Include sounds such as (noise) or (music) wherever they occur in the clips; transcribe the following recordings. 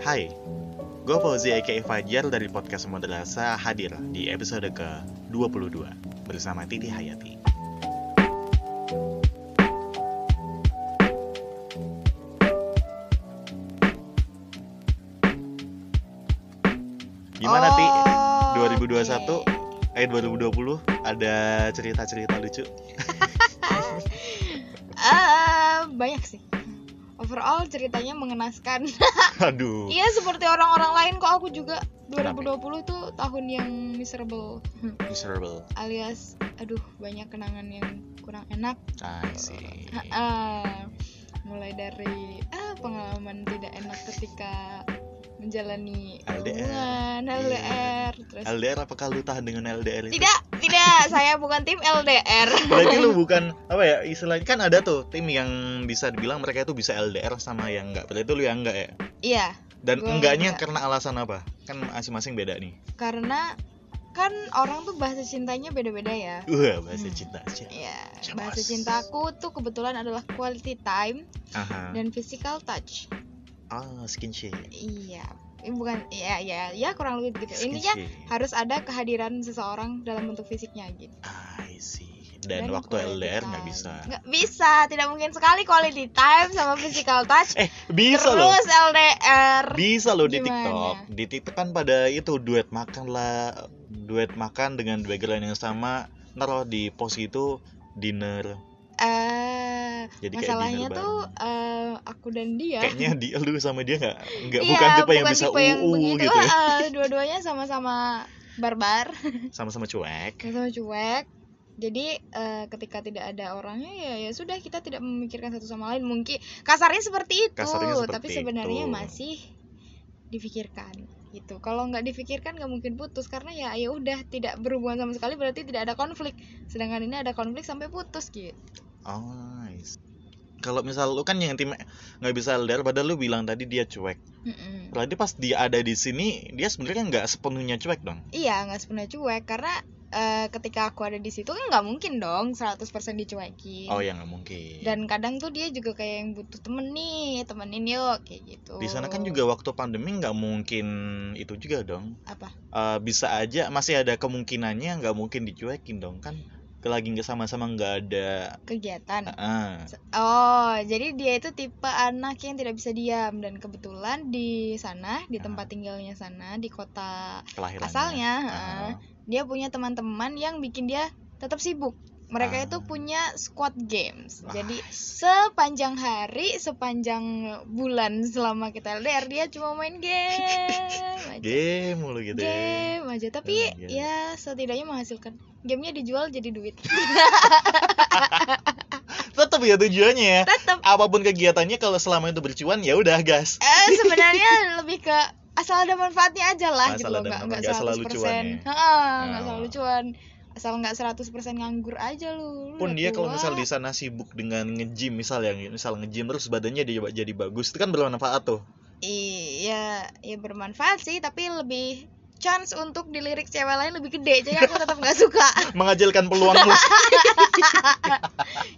Hai, gue Fauzi aka Fajar dari podcast Madrasah hadir di episode ke-22 bersama Titi Hayati. Gimana Ti? Oh, 2021 oke. eh 2020 ada cerita-cerita lucu? (laughs) Eh, banyak sih. Overall ceritanya mengenaskan. (laughs) Aduh. Iya seperti orang-orang lain kok aku juga Kenapa? 2020 tuh tahun yang miserable Miserable. alias aduh banyak kenangan yang kurang enak. I see. Mulai dari ah pengalaman tidak enak ketika menjalani LDR. hubungan Iya. LDR terus LDR apakah lu tahan dengan LDR itu? tidak tidak saya bukan tim LDR Berarti lu bukan apa ya istilahnya kan ada tuh tim yang bisa dibilang mereka itu bisa LDR sama yang enggak. Berarti lu yang enggak ya? iya Dan enggaknya enggak. karena alasan apa? Kan masing-masing beda nih. karena kan orang tuh bahasa cintanya beda-beda ya Wah, bahasa Hmm. cinta aja. Iya, bahasa cintaku tuh kebetulan adalah quality time Aha. dan physical touch. Ah, skinship. Iya, ini bukan ya ya ya kurang lebih gitu. Intinya Skinship. harus ada kehadiran seseorang dalam bentuk fisiknya gitu. I see. Dan, waktu quality LDR nggak bisa. Nggak bisa, tidak mungkin sekali quality time sama physical touch. Eh, bisa loh. Terus LDR. Bisa loh di Gimana? TikTok. Di TikTok kan pada itu duet makan lah, duet makan dengan background yang sama. Ntar di post itu dinner. Eh, Jadi masalahnya tuh eh, aku dan dia. Kayaknya di lu sama dia nggak nggak Iya, bukan tipe yang bukan bisa tipe yang uu gitu. eh, dua-duanya sama-sama barbar. (laughs) Sama-sama cuek. sama cuek jadi eh, ketika tidak ada orangnya ya ya sudah kita tidak memikirkan satu sama lain mungkin kasarnya seperti itu Kasarnya seperti tapi sebenarnya itu. masih difikirkan gitu kalau nggak difikirkan nggak mungkin putus karena ya ya udah tidak berhubungan sama sekali berarti tidak ada konflik sedangkan ini ada konflik sampai putus gitu Oh, nice. Kalau misal lu kan yang tim nggak bisa LDR padahal lu bilang tadi dia cuek. Mm-mm. Berarti pas dia ada di sini dia sebenarnya nggak sepenuhnya cuek dong. iya nggak sepenuhnya cuek karena eh, ketika aku ada di situ kan nggak mungkin dong 100% dicuekin Oh ya nggak mungkin. dan kadang tuh dia juga kayak yang butuh temen nih temenin yuk kayak gitu di sana kan juga waktu pandemi nggak mungkin itu juga dong. apa Eh, bisa aja masih ada kemungkinannya nggak mungkin dicuekin dong kan lagi nggak sama-sama nggak ada kegiatan? Se- oh jadi dia itu tipe anak yang tidak bisa diam. Dan kebetulan di sana di tempat tinggalnya sana di kota asalnya Ah. heeh, dia punya teman-teman yang bikin dia tetap sibuk mereka Ah. itu punya squad games. Wah, jadi sepanjang hari sepanjang bulan selama kita LDR dia cuma main game (laughs) aja. game mulu gitu ya. Game aja. Tapi game. ya setidaknya menghasilkan. Gamenya dijual jadi duit. (laughs) (laughs) Tetap ya tujuannya ya. Tetap apa pun kegiatannya kalau selama itu bercuan ya udah gas. Eh sebenarnya lebih ke asal ada manfaatnya aja lah Asal gitu loh. nggak nggak selalu 100% cuan ya? Heeh, nggak Oh. selalu cuan asal nggak 100% nganggur aja lu Lu pun dia kalau misal di sana sibuk dengan nge-gym misal yang misal nge-gym terus badannya dia jadi bagus itu kan bermanfaat tuh. Iya ya bermanfaat sih tapi lebih chance untuk dilirik cewek lain lebih gede jadi aku tetap nggak suka. (laughs) Mengajalkan peluangmu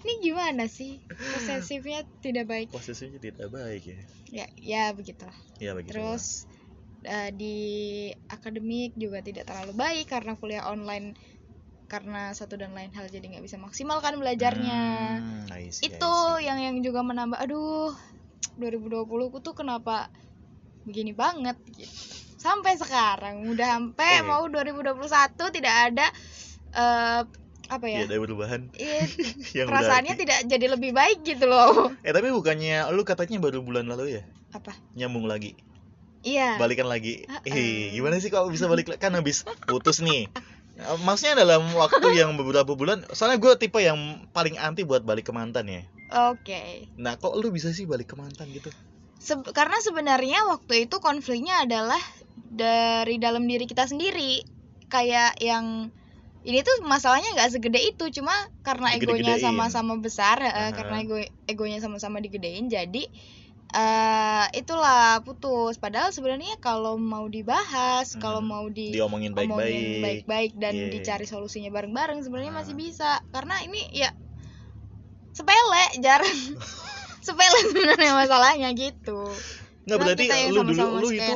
ini gimana sih? Posesifnya tidak baik. Posisinya tidak baik ya. Ya ya begitulah. Ya begitu Terus eh, di akademik juga tidak terlalu baik karena kuliah online karena satu dan lain hal jadi nggak bisa maksimal kan belajarnya. Hmm, I see, I Itu see. yang yang juga menambah aduh 2020 ku tuh kenapa begini banget gitu. Sampai sekarang udah sampai Eh. mau 2021 tidak ada eh apa Iya, ya? ada perubahan Iya, yang perasaannya berarti. tidak jadi lebih baik gitu loh. eh tapi bukannya lu katanya baru bulan lalu ya Apa? nyambung lagi Iya. balikan lagi Heeh. eh gimana sih kok bisa balik kan habis putus nih (laughs) maksudnya dalam waktu yang beberapa bulan soalnya gue tipe yang paling anti buat balik ke mantan ya Oke. nah kok lu bisa sih balik ke mantan gitu Se- karena sebenarnya waktu itu konfliknya adalah dari dalam diri kita sendiri kayak yang ini tuh masalahnya nggak segede itu cuma karena egonya sama-sama besar eh, Aha. karena ego egonya sama-sama digedein jadi eh itulah putus padahal sebenarnya kalau mau dibahas kalau Hmm. mau di diomongin omongin baik-baik baik-baik dan Iya. dicari solusinya bareng-bareng sebenarnya Ah. masih bisa karena ini ya sepele jarang (laughs) sepele sebenarnya masalahnya gitu Nggak Kan berarti lu dulu lu itu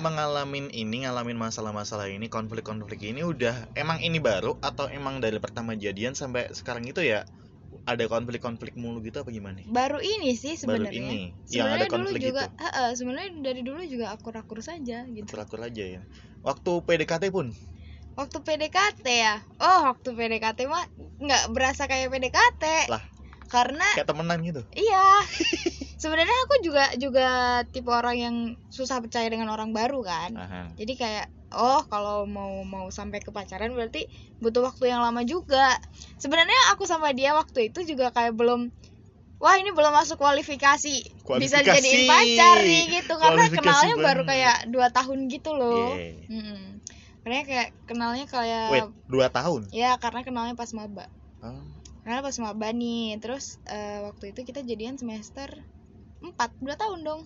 mengalamin ini, ngalamin masalah-masalah ini, konflik-konflik ini udah emang ini baru atau emang dari pertama jadian sampai sekarang itu ya ada konflik-konflik mulu gitu apa gimana? baru ini sih Baru sebenarnya ini yang ada sebenarnya dulu konflik juga itu. Heeh, sebenarnya dari dulu juga akur-akur saja gitu Akur-akur aja ya. Waktu PDKT pun waktu PDKT ya oh waktu PDKT mah nggak berasa kayak PDKT Lah. karena kayak temenan gitu. iya (laughs) sebenarnya aku juga juga tipe orang yang susah percaya dengan orang baru kan Aha. jadi kayak oh kalau mau mau sampai ke pacaran berarti butuh waktu yang lama juga sebenarnya aku sama dia waktu itu juga kayak belum wah ini belum masuk kualifikasi, bisa Kualifikasi. dijadiin pacar nih gitu karena kenalnya baru bener. kayak dua tahun gitu loh Yeay. Mm-mm. karena kayak kenalnya kayak Wait, dua tahun. ya karena kenalnya pas maba Oh, karena pas maba nih terus eh, waktu itu kita jadian semester 4 dua tahun dong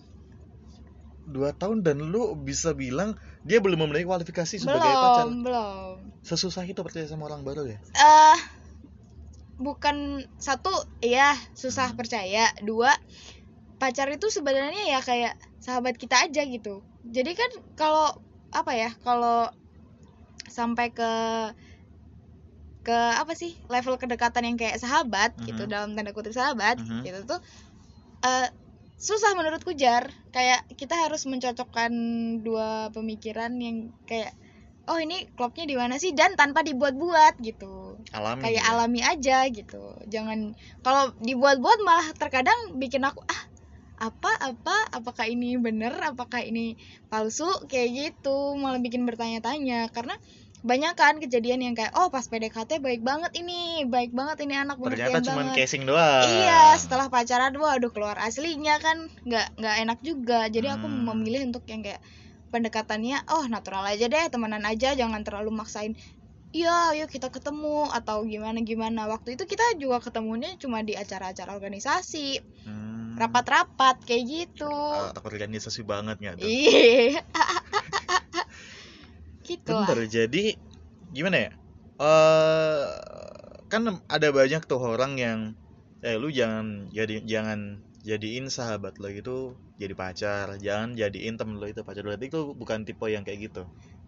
dua tahun dan lu bisa bilang dia belum memenuhi kualifikasi sebagai belum pacar. belum Sesusah itu percaya sama orang baru ya? eh bukan satu ya susah Hmm. percaya dua pacar itu sebenarnya ya kayak sahabat kita aja gitu jadi kan kalau apa ya kalau sampai ke ke apa sih level kedekatan yang kayak sahabat gitu Mhm. dalam tanda kutip sahabat Mhm. gitu tuh eh susah menurutku jar. Kayak kita harus mencocokkan dua pemikiran yang kayak oh ini klopnya di mana sih? Dan tanpa dibuat-buat gitu. Alami. kayak ya? alami aja gitu. Jangan kalau dibuat-buat malah terkadang bikin aku ah apa apa? Apakah ini bener? Apakah ini palsu? Kayak gitu. Malah bikin bertanya-tanya. Karena banyak kan kejadian yang kayak oh pas PDKT baik banget ini baik banget ini anak Ternyata cuma banget casing doang. iya setelah pacaran waduh keluar aslinya kan nggak nggak enak juga jadi aku Hmm. memilih untuk yang kayak pendekatannya oh natural aja deh temenan aja jangan terlalu maksain iya yuk kita ketemu atau gimana gimana waktu itu kita juga ketemunya cuma di acara-acara organisasi Hmm. rapat-rapat kayak gitu Ah, organisasi banget nggak tuh? iya (laughs) gitu lah Bentar, jadi gimana ya? Eh kan ada banyak tuh orang yang eh lu jangan jadi jangan jadiin sahabat lo itu jadi pacar, jangan jadiin temen lo itu pacar. Berarti itu bukan tipe yang kayak gitu.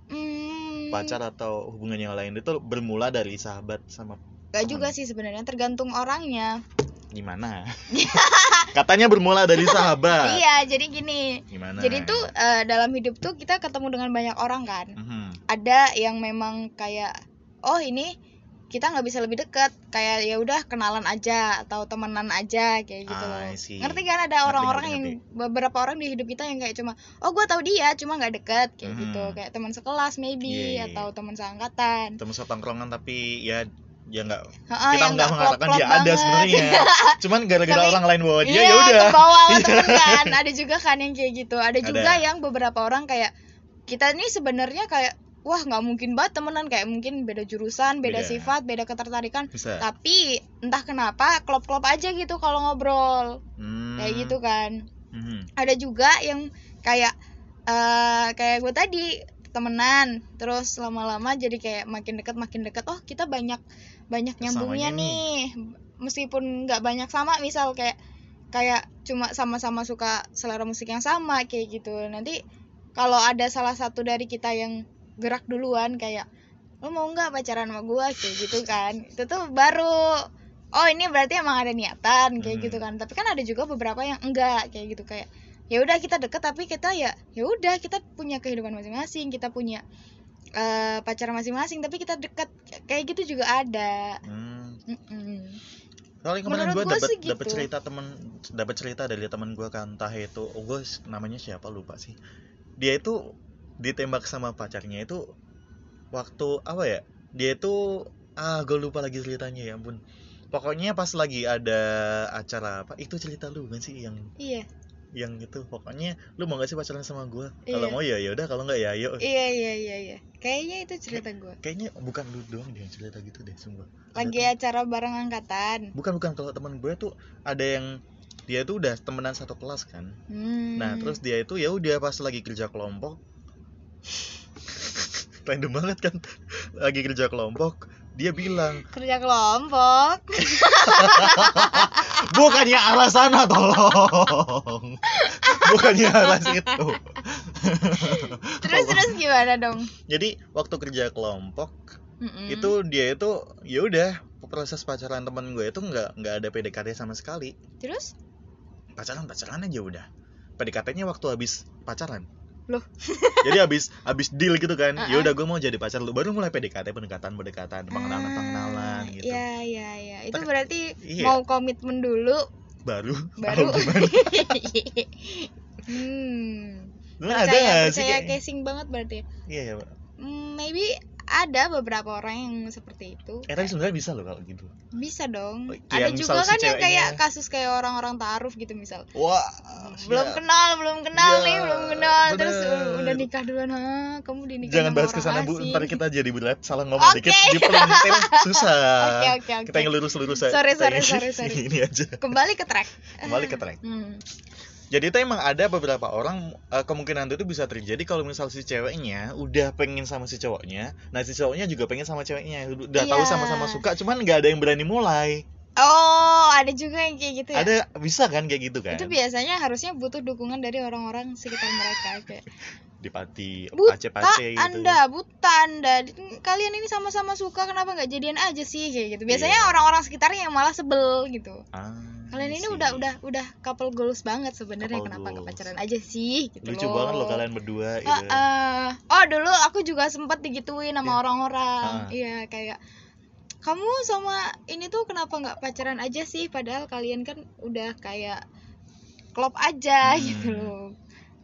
Hmm, Pacar atau hubungan yang lain itu bermula dari sahabat sama gak juga sih sebenarnya tergantung orangnya gimana? (laughs) Katanya bermula dari sahabat. (laughs) iya jadi gini Gimana? Jadi tuh eh, dalam hidup tuh kita ketemu dengan banyak orang kan. Mhm. Ada yang memang kayak oh ini kita nggak bisa lebih dekat kayak ya udah kenalan aja atau temenan aja kayak gitu loh. Ngerti kan ada orang-orang ngerti, yang beberapa orang di hidup kita yang kayak cuma oh gua tahu dia cuma nggak deket kayak Mhm. gitu kayak teman sekelas maybe Iya, iya, atau teman seangkatan. Temen setongkrongan tapi ya ya nggak Heeh, kita nggak mengatakan dia ada sebenarnya (laughs) cuman gara-gara orang lain bawa dia Iya, ya udah Iya. kan. Ada juga kan yang kayak gitu. Ada Ada. juga yang beberapa orang kayak kita ini sebenarnya kayak wah nggak mungkin banget temenan kayak mungkin beda jurusan, beda, Beda. sifat, beda ketertarikan. bisa Tapi entah kenapa klop-klop aja gitu kalau ngobrol. Hmm. Kayak gitu kan. Mhm. Ada juga yang kayak eh kayak gue tadi temenan terus lama-lama jadi kayak makin deket makin deket. Oh kita banyak banyak nyambungnya Kesamanya nih. meskipun nggak banyak sama misal kayak kayak cuma sama-sama suka selera musik yang sama kayak gitu. Nanti kalau ada salah satu dari kita yang gerak duluan kayak lo mau nggak pacaran sama gua? Kayak gitu kan. Itu tuh baru oh ini berarti emang ada niatan kayak Hmm. gitu kan. Tapi kan ada juga beberapa yang enggak kayak gitu. Kayak ya udah kita deket tapi kita ya ya udah kita punya kehidupan masing-masing kita punya eh pacar masing-masing tapi kita deket kayak gitu juga ada Hmm. Mm-mm. Soalnya kemarin gue dapat gitu. cerita temen dapat cerita dari teman gue kan entah itu oh, gue namanya siapa lupa sih dia itu ditembak sama pacarnya itu waktu apa ya dia itu ah gue lupa lagi ceritanya ya ampun pokoknya pas lagi ada acara apa itu cerita lu kan sih yang iya yang itu pokoknya lu mau gak sih pacaran sama gue kalau Iya. mau ya ya udah. Kalau nggak ya ayo. Iya iya iya iya. Kayaknya itu cerita gue kayaknya bukan lu doang deh yang cerita gitu deh sumpah. Ada lagi temen- acara bareng angkatan. Bukan bukan. Kalau teman gue tuh ada yang dia tuh udah temenan satu kelas kan. Hmm. nah terus dia itu ya udah pas lagi kerja kelompok. (laughs) Random banget kan. Lagi kerja kelompok dia bilang kerja kelompok? (laughs) Bukannya arah sana tolong bukannya alas itu (laughs) terus terus gimana dong jadi waktu kerja kelompok Mm-mm. itu dia itu ya udah proses pacaran teman gue itu nggak nggak ada PDKT sama sekali terus pacaran pacaran aja udah PDKT-nya waktu habis pacaran Loh? (laughs) jadi habis habis deal gitu kan ya Uh-uh. udah gue mau jadi pacar lu baru mulai PDKT pendekatan pendekatan pengenalan pengenalan Ah, gitu Iya iya iya. Itu Ter- berarti iya. mau komitmen dulu baru baru. gimana (laughs) hmm. Lu ada Percaya nggak sih percaya kayak- casing banget berarti. iya ya Pak. Hmm, maybe ada beberapa orang yang seperti itu. eh tapi sebenarnya bisa loh kalau gitu Bisa dong. Yang ada juga si kan yang kayak kasus kayak orang-orang taaruf gitu misal. wah belum ya. kenal, belum kenal Iya, nih, belum kenal terus bener. uh, udah nikah duluan. Hah, kamu dinikah jangan sama bahas ke sana bu ntar kita jadi berat salah ngomong Oke. dikit dipelintir susah (laughs) Oke, oke, oke. kita yang lurus lurus Sorry, sorry, sorry, sorry. (laughs) ini aja Kembali ke track. Kembali ke track. Hmm. Jadi itu emang ada beberapa orang eh, kemungkinan itu bisa terjadi kalau misal si ceweknya udah pengen sama si cowoknya nah si cowoknya juga pengen sama ceweknya udah tahu Iya. sama-sama suka cuman nggak ada yang berani mulai Oh, ada juga yang kayak gitu ya. ada bisa kan kayak gitu kan Itu biasanya harusnya butuh dukungan dari orang-orang sekitar mereka kayak di pati buta pace-pace gitu anda buta anda kalian ini sama-sama suka kenapa nggak jadian aja sih kayak gitu biasanya Iya. orang-orang sekitarnya yang malah sebel gitu ah, kalian ini see. udah udah udah couple goals banget sebenarnya kenapa nggak pacaran aja sih gitu lucu loh. banget loh kalian berdua gitu Ah, ah. oh dulu aku juga sempet digituin sama Iya. orang-orang iya kayak kamu sama ini tuh kenapa nggak pacaran aja sih padahal kalian kan udah kayak klop aja Hmm. gitu loh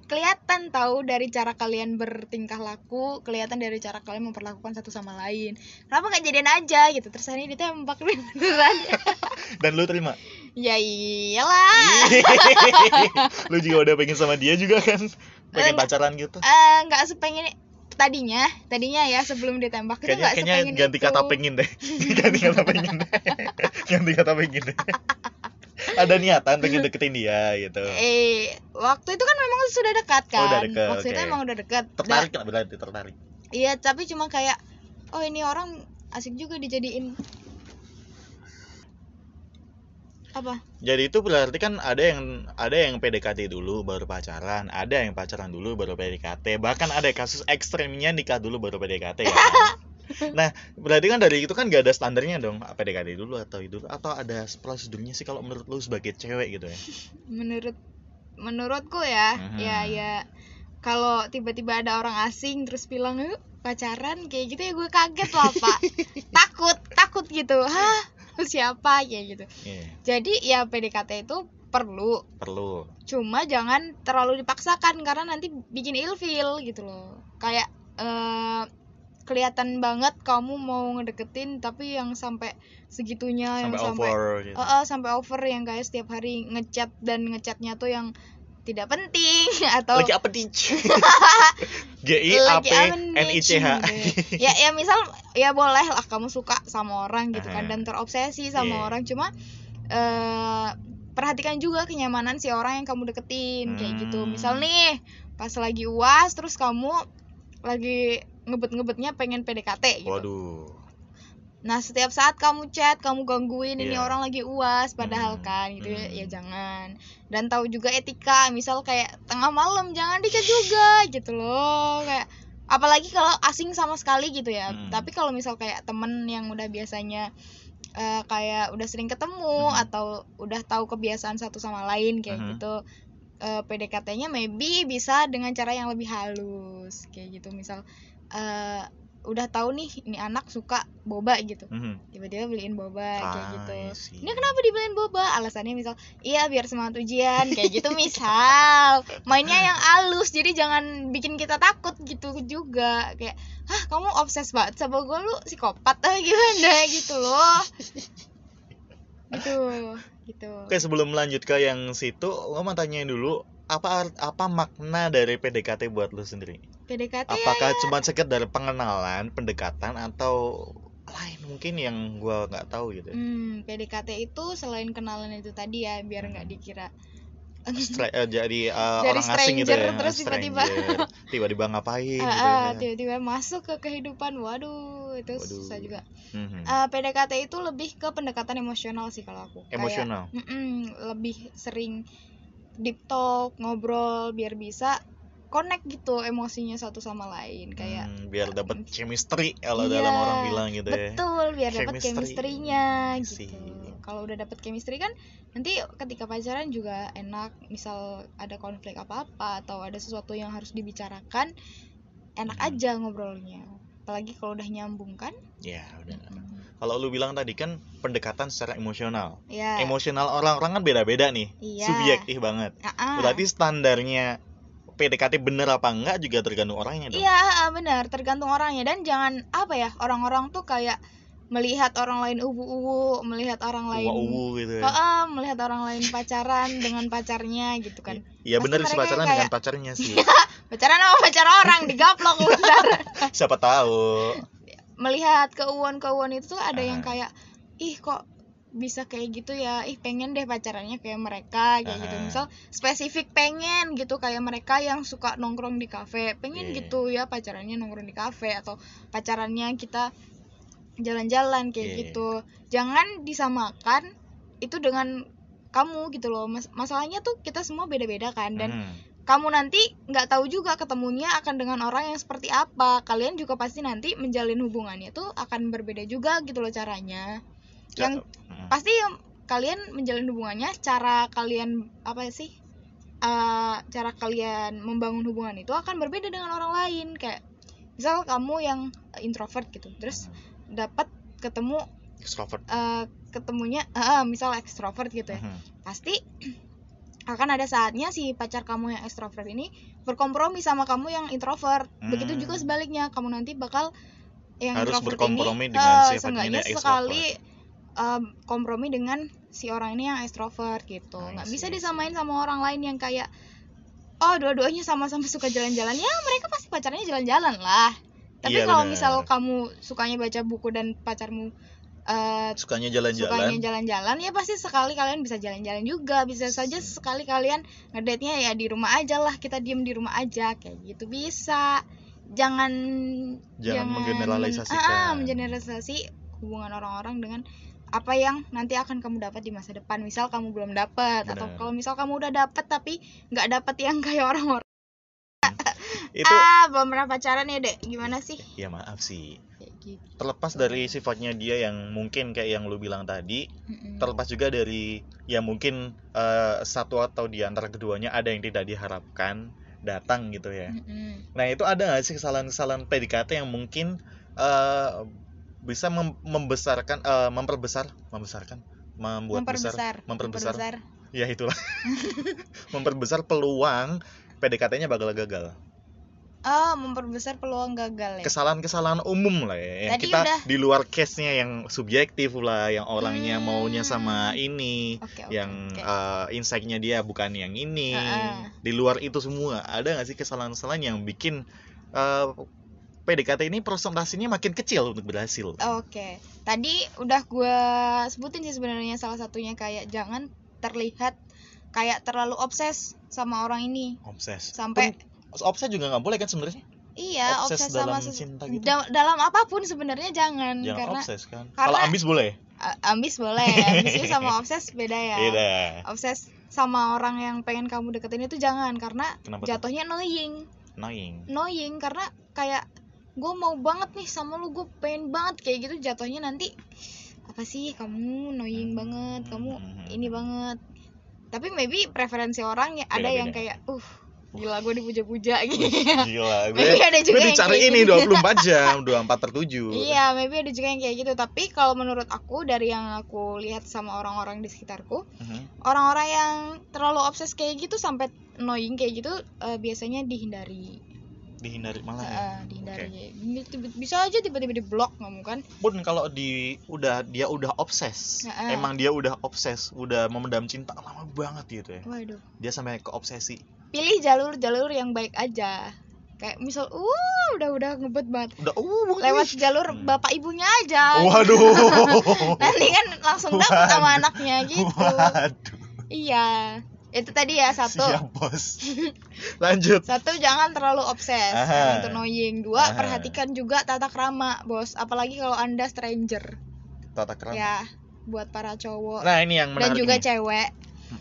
kelihatan tahu dari cara kalian bertingkah laku kelihatan dari cara kalian memperlakukan satu sama lain. Kenapa nggak jadian aja gitu? Terus hari ini ditembak (laughs) beneran. Dan lu terima? Ya iyalah. (laughs) Lu juga udah pengen sama dia juga kan? Pengen pacaran gitu? Eh, nggak sepengen tadinya tadinya ya sebelum ditembak itu kayaknya nggak kayaknya sepengen ganti itu. (laughs) kata pengen deh. Ganti kata pengen. Deh ganti kata pengen deh ada niatan pengen deketin dia gitu. Eh waktu itu kan memang sudah dekat kan Oh, udah dekat, waktu itu oke. emang udah dekat tertarik nggak berarti tertarik. iya tapi cuma kayak oh ini orang asik juga dijadiin. Apa? Jadi itu berarti kan ada yang ada yang PDKT dulu baru pacaran ada yang pacaran dulu baru PDKT bahkan ada kasus ekstrimnya nikah dulu baru PDKT ya kan? (laughs) (laughs) nah berarti kan dari itu kan gak ada standarnya dong PDKT dulu atau itu atau ada prosedurnya sih kalau menurut lu sebagai cewek gitu ya? Menurut menurutku ya Mhm. ya ya kalau tiba-tiba ada orang asing terus bilang yuk pacaran kayak gitu ya gue kaget lah pak. (laughs) Takut takut gitu. Hah? Lu siapa? kayak gitu. Iya, jadi ya PDKT itu perlu. Perlu. Cuma jangan terlalu dipaksakan karena nanti bikin ilfil gitu loh. Kayak eh kelihatan banget kamu mau ngedeketin tapi yang sampai segitunya yang sampai sampai over gitu. Eh, eh, sampai over yang kayak setiap hari ngechat dan ngechatnya tuh yang tidak penting (laughs) atau lagi apa nih (laughs) G I A P N I C H. Ya ya misal ya boleh lah kamu suka sama orang gitu kan dan terobsesi sama Iya. orang cuma eh perhatikan juga kenyamanan si orang yang kamu deketin kayak gitu. Hmm. misal nih pas lagi uas terus kamu lagi ngebet-ngebetnya pengen PDKT gitu waduh Nah, setiap saat kamu chat, kamu gangguin ini Iya. orang lagi UAS padahal Hmm, kan gitu ya, hmm. ya jangan. Dan tahu juga etika, misal kayak tengah malam jangan dicat juga gitu loh. Kayak apalagi kalau asing sama sekali gitu ya. Hmm. Tapi kalau misal kayak temen yang udah biasanya eh, kayak udah sering ketemu Hmm. atau udah tahu kebiasaan satu sama lain kayak Hmm. gitu. eh, PDKT-nya maybe bisa dengan cara yang lebih halus kayak gitu. Misal eh, udah tahu nih ini anak suka boba gitu. Mhm. tiba-tiba beliin boba kayak Ah, gitu. I see. ini kenapa dibeliin boba? Alasannya misal iya biar semangat ujian kayak gitu misal. (laughs) Mainnya yang halus jadi jangan bikin kita takut gitu juga. Kayak hah kamu obses banget sama gue lu psikopat atau gimana? gitu loh. Gitu gitu. Oke sebelum lanjut ke yang situ, lo mau tanyain dulu apa apa makna dari PDKT buat lo sendiri? PDKT ya, Apakah cuma sekedar pengenalan, pendekatan atau lain mungkin yang gua nggak tahu gitu? hmm, PDKT itu selain kenalan itu tadi ya biar nggak dikira Stra- eh, jadi (laughs) eh, Dari orang asing gitu ya, terus tiba-tiba. stranger. (laughs) tiba-tiba ngapain Ah, gitu ya. tiba-tiba masuk ke kehidupan waduh itu Waduh. susah juga Mhm. Eh, PDKT itu lebih ke pendekatan emosional sih kalau aku Kayak, Emosional. mm-mm, lebih sering deep talk ngobrol biar bisa connect gitu emosinya satu sama lain kayak Hmm, biar dapat chemistry kalau Iya, dalam orang bilang gitu ya. betul biar dapat Chemistry. chemistry-nya Sih. gitu. kalau udah dapat chemistry kan nanti ketika pacaran juga enak misal ada konflik apa-apa atau ada sesuatu yang harus dibicarakan enak Hmm. aja ngobrolnya. Apalagi kalau udah nyambung kan? Ya udah kalau lu bilang tadi kan pendekatan secara emosional. Ya emosional orang-orang kan beda-beda nih. Iya. Subjektif banget. Ah-ah. berarti standarnya PDKT bener apa enggak juga tergantung orangnya dong Iya, benar, tergantung orangnya dan jangan apa ya, orang-orang tuh kayak melihat orang lain uwu-uwu, melihat orang lain uwu gitu ya Heeh, melihat orang lain pacaran dengan pacarnya gitu kan. Iya bener sih pacaran kayak- dengan pacarnya sih (laughs) Pacaran sama pacar orang digaplok bentar. (laughs) siapa tahu Melihat keuuan-keuuan itu tuh ada yang Ah. kayak ih kok bisa kayak gitu ya ih pengen deh pacarannya kayak mereka kayak gitu Ah. misal spesifik pengen gitu kayak mereka yang suka nongkrong di kafe pengen Iya. gitu ya pacarannya nongkrong di kafe atau pacarannya kita jalan-jalan kayak Iya. gitu jangan disamakan itu dengan kamu gitu loh Mas- masalahnya tuh kita semua beda-beda kan dan Hmm. kamu nanti nggak tahu juga ketemunya akan dengan orang yang seperti apa kalian juga pasti nanti menjalin hubungannya tuh akan berbeda juga gitu loh caranya yang Hmm. pasti yang kalian menjalin hubungannya cara kalian apa sih eh, cara kalian membangun hubungan itu akan berbeda dengan orang lain. Kayak misal kamu yang introvert gitu terus dapat ketemu extrovert. eh, ketemunya eh, misal ekstrovert gitu ya. Hmm. pasti akan ada saatnya si pacar kamu yang ekstrovert ini berkompromi sama kamu yang introvert. Begitu Hmm. juga sebaliknya kamu nanti bakal yang Harus berkompromi ini dengan eh, si seenggaknya pacarnya sekali eh, kompromi dengan si orang ini yang ekstrovert gitu. Nggak bisa disamain sama orang lain yang kayak oh dua-duanya sama-sama suka jalan-jalan. Ya mereka pasti pacarnya jalan-jalan lah. Tapi Iya, kalau misal kamu sukanya baca buku dan pacarmu eh, sukanya sukanya jalan-jalan jalan-jalan ya pasti sekali kalian bisa jalan-jalan juga. Bisa saja sekali kalian ngedate-nya ya di rumah aja lah. Kita diem di rumah aja kayak gitu. Bisa. Jangan Jangan menggeneralisasikan. Ah, ah, mengeneralisasi hubungan orang-orang dengan apa yang nanti akan kamu dapat di masa depan misal kamu belum dapat atau kalau misal kamu udah dapat tapi nggak dapat yang kayak orang-orang. Itu ah belum pernah pacaran ya dek? Gimana sih? Ya maaf sih. Gitu. Terlepas dari sifatnya dia yang mungkin kayak yang lu bilang tadi Mm-mm. terlepas juga dari ya mungkin eh, satu atau di antara keduanya ada yang tidak diharapkan datang gitu ya. Mm-mm. nah itu ada nggak sih kesalahan-kesalahan PDKT yang mungkin eh, bisa mem- membesarkan eh, memperbesar membesarkan membuat besar memperbesar memperbesar. ya itulah (laughs) memperbesar peluang PDKT-nya bakal gagal oh memperbesar peluang gagal ya kesalahan-kesalahan umum lah ya Tadi kita udah. di luar case-nya yang subjektif lah yang orangnya Hmm. maunya sama ini oke oke yang oke. eh, insight-nya dia bukan yang ini Ah, ah. di luar itu semua ada nggak sih kesalahan-kesalahan yang bikin eh, PDKT ini presentasinya makin kecil untuk berhasil. Oke, tadi udah gue sebutin sih sebenarnya salah satunya kayak jangan terlihat kayak terlalu obses sama orang ini. Obses. Sampai Pun, obses juga nggak boleh kan sebenarnya? Iya obses obses, dalam sama cinta gitu. da- dalam apa pun sebenarnya jangan, jangan karena obses kan. kalau ambis boleh? Ambis boleh. Ambis sama obses beda ya. Beda. Obses sama orang yang pengen kamu deketin itu jangan karena kenapa tuh? jatuhnya annoying. Annoying. Annoying karena kayak gue mau banget nih sama lu gue pengen banget kayak gitu jatuhnya nanti. Apa sih? Kamu annoying banget kamu Hmm. ini banget. Tapi maybe preferensi orang ya ada yang kayak uh gila (laughs) gue dipuja-puja. Gitu gila. gue maybe ada juga gue dicari ini gitu. 24 jam (laughs) 24 per 7 iya maybe ada juga yang kayak gitu. Tapi kalau menurut aku dari yang aku lihat sama orang-orang di sekitarku Mhm. orang-orang yang terlalu obses kayak gitu sampai annoying kayak gitu eh, biasanya dihindari dihindari malah ya? Eh, dihindari. Tiba- bisa aja tiba-tiba di blok kamu kan pun kalau di udah dia udah obses. Heeh. emang dia udah obses udah memendam cinta lama banget gitu ya. Waduh. Dia sampai ke obsesi. Pilih jalur-jalur yang baik aja. Kayak misal uh udah udah ngebet banget. Udah uh lewat jalur Hmm. bapak ibunya aja. Waduh. (laughs) Nanti kan langsung dapet sama anaknya gitu. (laughs) Waduh. Iya itu tadi ya satu. Siap (laughs) bos. Lanjut. Satu jangan terlalu obses. Itu annoying. Dua Aha. perhatikan juga tata krama bos. Apalagi kalau anda stranger. Tata kerama ya buat para cowok. Nah ini yang dan menarik juga nih. cewek.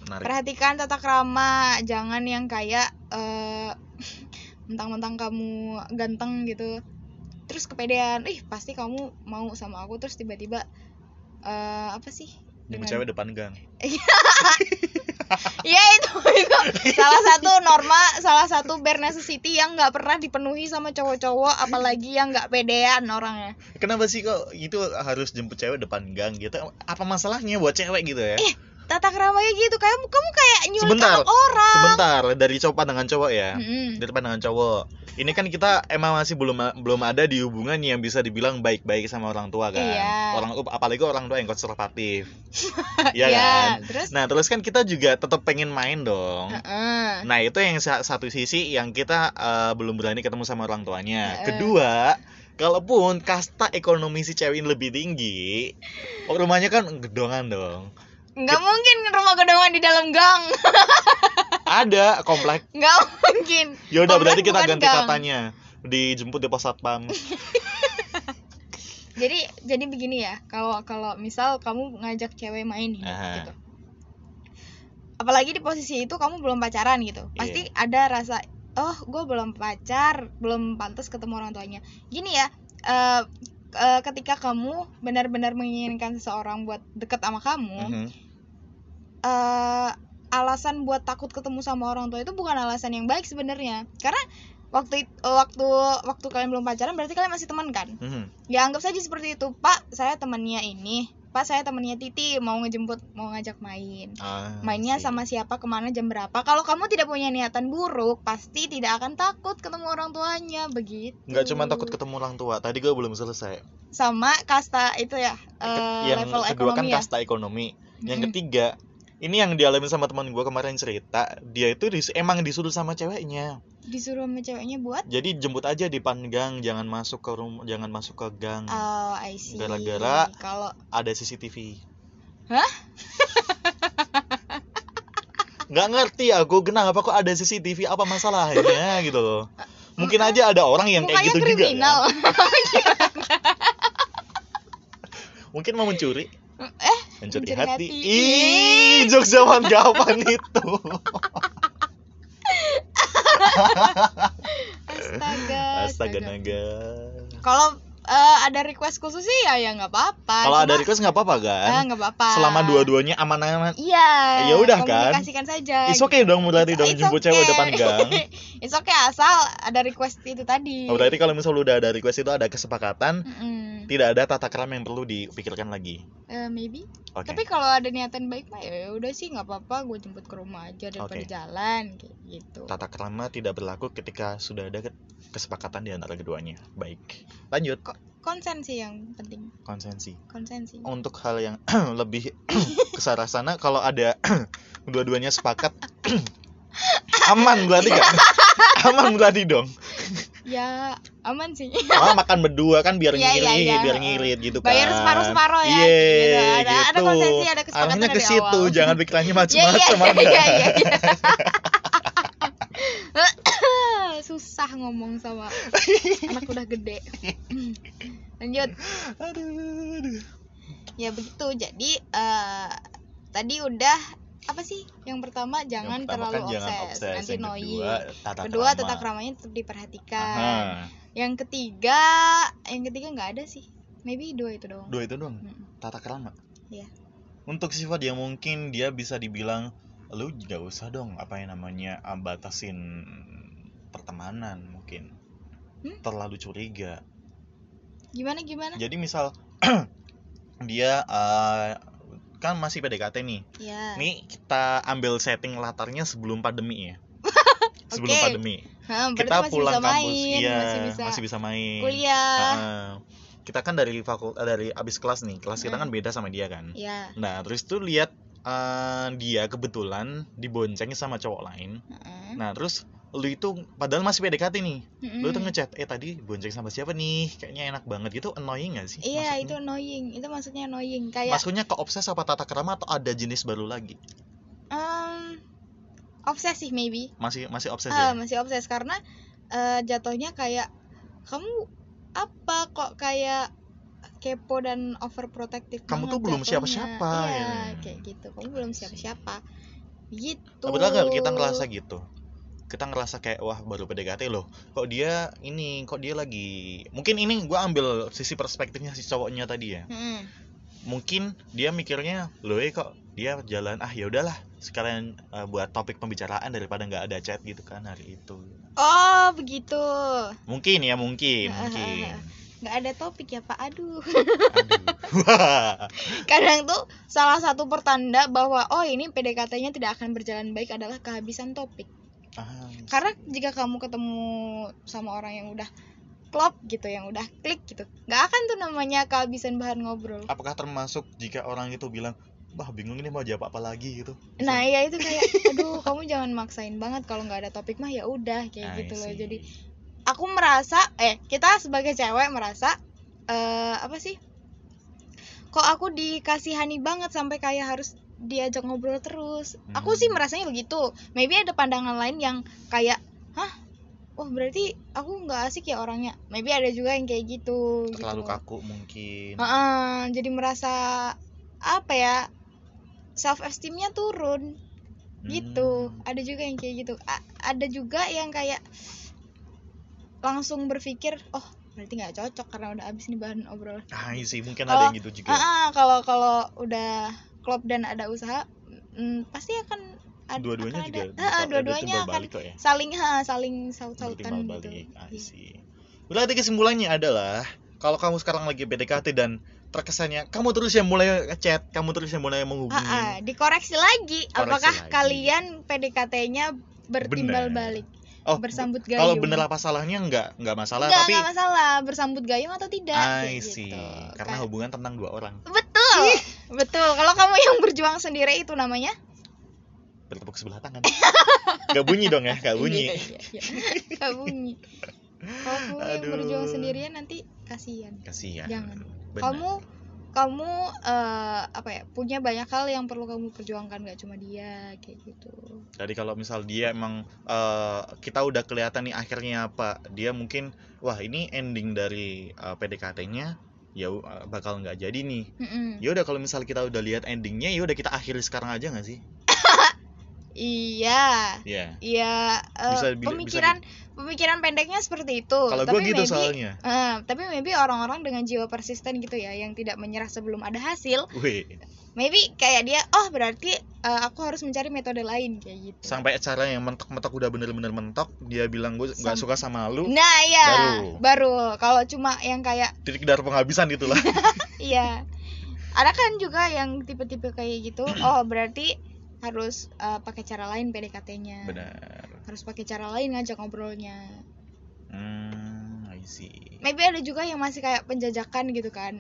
Menarik. Perhatikan tata krama. Jangan yang kayak eh (laughs) mentang-mentang kamu ganteng gitu. Terus kepedean. Ih pasti kamu mau sama aku. Terus tiba-tiba eh apa sih? Dengan- cewek depan gang (laughs) Iya itu itu. Salah satu norma salah satu bare necessity yang nggak pernah dipenuhi sama cowok-cowok apalagi yang nggak pedean orangnya. Kenapa sih kok itu harus jemput cewek depan gang gitu? Apa masalahnya buat cewek gitu ya? Eh, tata keramanya gitu kayak kamu kayak nyulik Sebentar, orang sebentar dari cowok pandangan cowok ya Mm-mm. dari pandangan cowok ini kan kita emang masih belum belum ada di hubungan yang bisa dibilang baik-baik sama orang tua kan Iya. orang apalagi orang tua yang konservatif (laughs) Iya Iya, kan terus nah terus kan kita juga tetap pengen main dong Heeh. Nah itu yang sa- satu sisi yang kita eh, belum berani ketemu sama orang tuanya. Heeh. Kedua, kalaupun kasta ekonomi si cewek ini lebih tinggi, rumahnya kan gedongan dong. Nggak mungkin rumah gedongan di dalam gang (laughs) Ada komplek. nggak mungkin Ya udah Komplek berarti kita ganti gang. katanya. Dijemput di pos satpam. (laughs) jadi jadi begini ya kalau kalau misal kamu ngajak cewek main nih, Aha. gitu apalagi di posisi itu kamu belum pacaran gitu pasti ada rasa oh gue belum pacar belum pantas ketemu orang tuanya gini ya eh eh, ketika kamu benar-benar menginginkan seseorang buat deket sama kamu Mhm. Eh alasan buat takut ketemu sama orang tua itu bukan alasan yang baik sebenarnya karena waktu waktu waktu kalian belum pacaran berarti kalian masih teman kan Mhm. ya anggap saja seperti itu pak saya temannya ini pak saya temannya Titi mau ngejemput mau ngajak main Ah, mainnya sih. sama siapa ke mana jam berapa kalau kamu tidak punya niatan buruk pasti tidak akan takut ketemu orang tuanya begitu Nggak cuma takut ketemu orang tua. Tadi gue belum selesai. sama kasta itu ya eh, yang level kedua kan ekonomi ya kasta ekonomi. Yang Mm-mm. ketiga, ini yang dialami sama teman gue kemarin cerita. Dia itu dis- emang disuruh sama ceweknya. disuruh sama ceweknya buat Jadi jemput aja di panggang, jangan masuk ke rumah, jangan masuk ke gang. oh I see Gara-gara- kalau Ada CCTV. Hah? (laughs) Nggak ngerti aku kenapa kok ada CCTV apa masalahnya (laughs) gitu loh. Mungkin aja ada orang yang kayak gitu juga. kriminal kan. (laughs) Mungkin mau mencuri. eh Mencuri, Mencuri hati. hati. Ih, jokes zaman kapan (laughs) itu? astaga Astaga naga. kalau eh, ada request khusus sih ya ya nggak apa-apa Kalau ada request nggak apa-apa kan? Ah, nggak apa-apa Selama dua-duanya aman-aman. iya Ya udah kan? komunikasikan saja Is okay dong berarti dong It's jemput okay. cewek depan gang. (laughs) It's okay asal ada request itu tadi Oh, berarti kalau misalnya udah ada request itu ada kesepakatan, Mm-mm. tidak ada tata krama yang perlu dipikirkan lagi. Eh, maybe Oke. tapi kalau ada niatan baik mah ya udah sih nggak apa-apa gue jemput ke rumah aja daripada Oke. jalan kayak gitu Tata krama tidak berlaku ketika sudah ada ke- kesepakatan di antara keduanya. Baik. Lanjut konsen sih yang penting konsensi. konsensi Untuk hal yang (clears throat) lebih (clears throat) kesarah sana kalau ada (clears throat) dua-duanya sepakat aman berarti kan? (laughs) aman berarti dong. ya aman sih Malah makan berdua kan biar iya, ngirit, iya. biar ngirit gitu kan. bayar separuh separuh ya Iya, gitu. ada ada gitu. konsensi ada kesepakatan ke situ, awal. jangan pikirannya Iya, macam-macam iya, Anda. iya, iya, iya. (laughs) susah ngomong sama (laughs) anak udah gede (laughs) lanjut Aduh, aduh. ya begitu jadi eh tadi udah apa sih yang pertama jangan Yang pertama terlalu kan jangan obses, obses. nanti annoying kedua, krama. tata keramanya tetap diperhatikan Aha, yang ketiga yang ketiga nggak ada sih maybe dua itu doang dua itu doang. Mm. Tata krama. Iya. Untuk sifat yang mungkin dia bisa dibilang lu gak usah dong apa yang namanya batasin pertemanan mungkin. Hmm? Terlalu curiga. gimana gimana Jadi misal (clears throat) dia eh, kan masih PDKT nih. ya Nih kita ambil setting latarnya sebelum pandemi ya. (laughs) sebelum Oke. pandemi. Berarti Kita masih pulang bisa kampus, main iya, masih bisa main. kuliah Heeh. kita kan dari fakult eh, dari abis kelas nih, kelas kita Mm. kan beda sama dia kan. ya Nah, terus tuh lihat eh, dia kebetulan dibonceng sama cowok lain. Heeh. Nah, terus lu itu padahal masih PDKT nih. Lu tuh ngechat, "Eh tadi bonceng sama siapa nih? Kayaknya enak banget." Gitu annoying gak sih? Iya maksudnya? itu annoying, itu maksudnya annoying kayak Maksudnya ke obses apa tata krama atau ada jenis baru lagi? em obsesif maybe, Masih masih obses ya? ah masih obses karena eh, jatuhnya kayak kamu apa kok kayak kepo dan overprotective Kamu tuh belum siapa-siapa, iya ya. kayak gitu kamu belum siapa-siapa gitu Betul nggak kita ngerasa gitu? Kita ngerasa kayak wah baru PDKT loh. Kok dia ini, kok dia lagi mungkin ini gua ambil sisi perspektifnya si cowoknya tadi ya. Mm-mm. Mungkin dia mikirnya, loh eh kok dia jalan ah ya udahlah sekalian eh, buat topik pembicaraan daripada nggak ada chat gitu kan hari itu. oh begitu Mungkin ya mungkin, (laughs) mungkin. Nggak ada topik ya pak. Aduh. Aduh. (laughs) Kadang tuh salah satu pertanda bahwa oh ini PDKT-nya tidak akan berjalan baik adalah kehabisan topik. Ah, karena jika kamu ketemu sama orang yang udah klop gitu yang udah klik gitu nggak akan tuh namanya kehabisan bahan ngobrol. Apakah termasuk jika orang itu bilang, "Bah, bingung ini mau jawab apa lagi gitu." nah ya itu kayak aduh kamu jangan maksain banget kalau nggak ada topik mah ya udah kayak I gitu loh. see. jadi aku merasa eh kita sebagai cewek merasa eh apa sih kok aku dikasihani banget sampai kayak harus diajak ngobrol terus aku Hmm. sih merasanya begitu maybe ada pandangan lain yang kayak hah oh berarti aku nggak asik ya orangnya maybe ada juga yang kayak gitu terlalu gitu. kaku mungkin. Heeh, jadi merasa apa ya self esteemnya turun gitu Hmm. ada juga yang kayak gitu A- ada juga yang kayak langsung berpikir oh berarti nggak cocok karena udah habis nih bahan obrolan Ah, iya sih, mungkin Kalau- ada yang gitu juga. Ah, kalau kalau udah klop dan ada usaha mm, pasti akan ad- Dua-duanya akan juga ada, ah, dua-duanya akan kok ya. saling ha, saling saut-sautan gitu balik. I Iya. see. Berarti kesimpulannya adalah kalau kamu sekarang lagi PDKT dan terkesannya kamu terus yang mulai ngechat, kamu terus yang mulai menghubungi. Ah, ah, dikoreksi lagi Koreksi apakah lagi. kalian PDKT-nya bertimbal Bener. balik Oh, bersambut gayung kalau bener apa salahnya enggak enggak masalah Enggak, tapi enggak masalah bersambut gayung atau tidak I see. gitu. Karena Ka- hubungan tentang dua orang. betul (laughs) betul kalau kamu yang berjuang sendiri itu namanya Bertepuk sebelah tangan. Gak bunyi dong ya, gak bunyi. Iya, iya, iya. Nggak bunyi kalau kamu yang berjuang sendirian nanti kasihan Kasihan. Jangan. Benar. kamu kamu eh, apa ya punya banyak hal yang perlu kamu perjuangkan gak cuma dia kayak gitu Jadi kalau misal dia emang eh, kita udah kelihatan nih akhirnya apa, dia mungkin wah ini ending dari eh, PDKT-nya ya eh, bakal nggak jadi nih. Mm-mm. Ya udah kalau misal kita udah lihat endingnya ya udah kita akhiri sekarang aja nggak sih? Iya. Ya. iya eh, Bisa- bisa pemikiran pemikiran pendeknya seperti itu. Kalau tapi gue gitu maybe soalnya. Eh, tapi maybe orang-orang dengan jiwa persisten gitu ya yang tidak menyerah sebelum ada hasil Wih, maybe kayak dia oh berarti eh, aku harus mencari metode lain kayak gitu. Sampai acara yang mentok-mentok udah bener-bener mentok, dia bilang gue nggak suka sama lu, nah ya Baru. baru, kalau cuma yang kayak titik darah penghabisan gitu lah. (laughs) iya. Ada kan juga yang tipe-tipe kayak gitu (clears throat) oh berarti harus eh, pakai cara lain PDKT-nya Benar. harus pakai cara lain ngajak ngobrolnya Hmm, I see. maybe ada juga yang masih kayak penjajakan gitu kan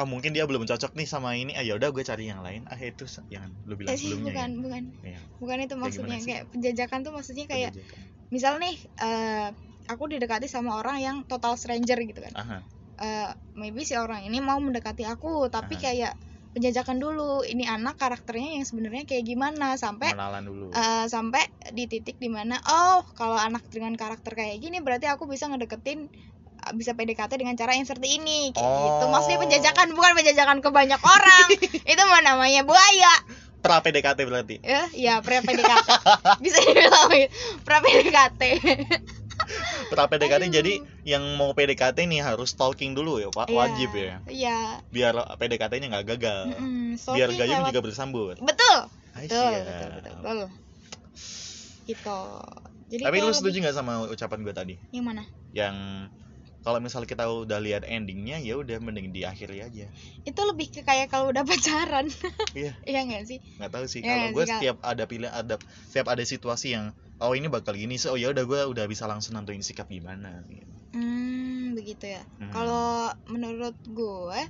Oh mungkin dia belum cocok nih sama ini. Ah ya udah gue cari yang lain. Ah itu yang lu bilang eh sih sebelumnya. bukan ya. bukan Iya, bukan itu maksudnya sih? kayak penjajakan tuh maksudnya kayak penjajakan. misal nih eh, aku didekati sama orang yang total stranger gitu kan Aha. Eh, maybe si orang ini mau mendekati aku tapi Aha. kayak penjajakan dulu. Ini anak karakternya yang sebenarnya kayak gimana? Sampai dulu. eh, sampai di titik di mana oh kalau anak dengan karakter kayak gini berarti aku bisa ngedeketin eh, bisa PDKT dengan cara yang seperti ini. Kayak gitu. Maksudnya Oh. penjajakan bukan penjajakan ke banyak orang. (laughs) Itu mah namanya buaya. Pra PDKT berarti. ya ya pre PDKT bisa dibilang pra PDKT (laughs) Pra PDKT Aduh. jadi yang mau PDKT nih harus stalking dulu ya, Pak. Iya, Wajib ya. iya Biar PDKT-nya nggak gagal. Mm-mm, Biar gayung lewat- juga bersambut. betul betul betul betul betul gitu jadi Tapi lu lebih- setuju nggak sama ucapan gue tadi? yang mana Yang kalau misal kita udah lihat endingnya ya udah mending diakhiri aja. itu lebih ke kayak kalau udah (laughs) pacaran Iya. iya nggak sih nggak tahu sih Iya kalau gue setiap ada pilihan ada setiap ada situasi yang oh ini bakal gini so oh ya udah gue udah bisa langsung nentuin sikap gimana gitu. hmm begitu ya Hmm. kalau menurut gue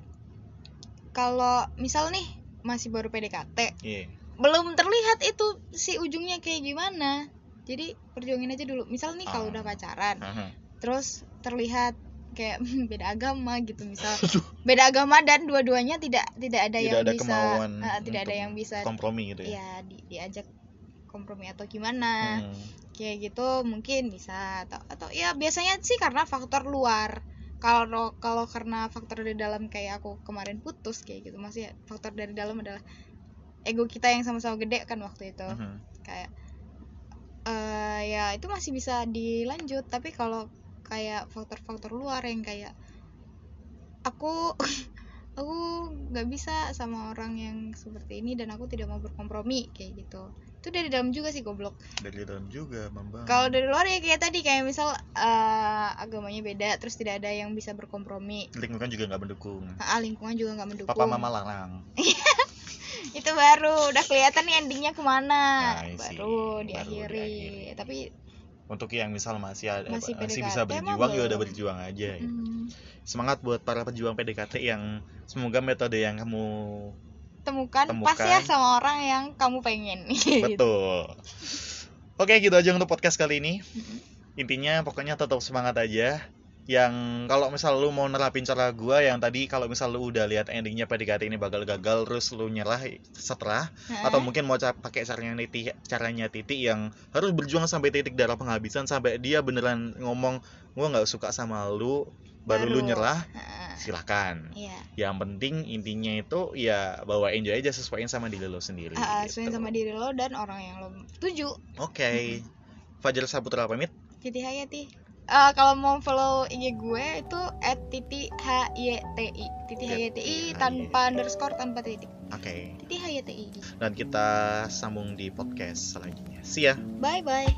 kalau misal nih masih baru PDKT Iya. belum terlihat itu si ujungnya kayak gimana jadi perjuangin aja dulu misal nih kalau Ah. udah pacaran Aha. terus terlihat kayak (laughs) beda agama gitu misal (laughs) beda agama dan dua-duanya tidak tidak ada Tidak yang ada bisa ah, tidak ada yang bisa kompromi gitu ya. ya di- diajak kompromi atau gimana Hmm. kayak gitu mungkin bisa atau atau ya biasanya sih karena faktor luar kalau kalau karena faktor dari dalam kayak aku kemarin putus kayak gitu masih faktor dari dalam adalah ego kita yang sama-sama gede kan waktu itu Mhm. kayak eh ya itu masih bisa dilanjut tapi kalau kayak faktor-faktor luar yang kayak aku (laughs) aku nggak bisa sama orang yang seperti ini dan aku tidak mau berkompromi kayak gitu itu dari dalam juga sih goblok. Dari dalam juga membang kalau dari luar ya kayak tadi kayak misal eh, agamanya beda terus tidak ada yang bisa berkompromi. Lingkungan juga nggak mendukung. Ah, lingkungan juga nggak mendukung. Papa mama larang. (laughs) Itu baru udah kelihatan nih endingnya ke mana. Nah, baru diakhiri. diakhiri. tapi untuk yang misal masih ada Masih masih, PDKT, bisa emang berjuang ya udah berjuang aja ya. mm, semangat buat para pejuang PDKT yang semoga metode yang kamu temukan, Temukan. pas ya sama orang yang kamu pengen (laughs) gitu. betul oke gitu aja untuk podcast kali ini intinya pokoknya tetap semangat aja yang kalau misal lu mau nerapin cara gua yang tadi kalau misal lu udah lihat endingnya PDKT ini bakal gagal terus lu nyerah setelah Hah? atau mungkin mau pakai caranya titi caranya titik yang harus berjuang sampai titik darah penghabisan sampai dia beneran ngomong gua nggak suka sama lu baru, lu nyerah silahkan Iya, yang penting intinya itu ya bawa enjoy aja sesuaiin sama diri lo sendiri ah, gitu. sama diri lo dan orang yang lo tuju. oke Fajar Saputra pamit Titi Hayati. Eh, kalau mau follow IG gue itu @titi hyti. Titi Oke, hyti Titi tanpa underscore tanpa titik. oke Titi hyti. dan kita sambung di podcast selanjutnya see ya Bye bye.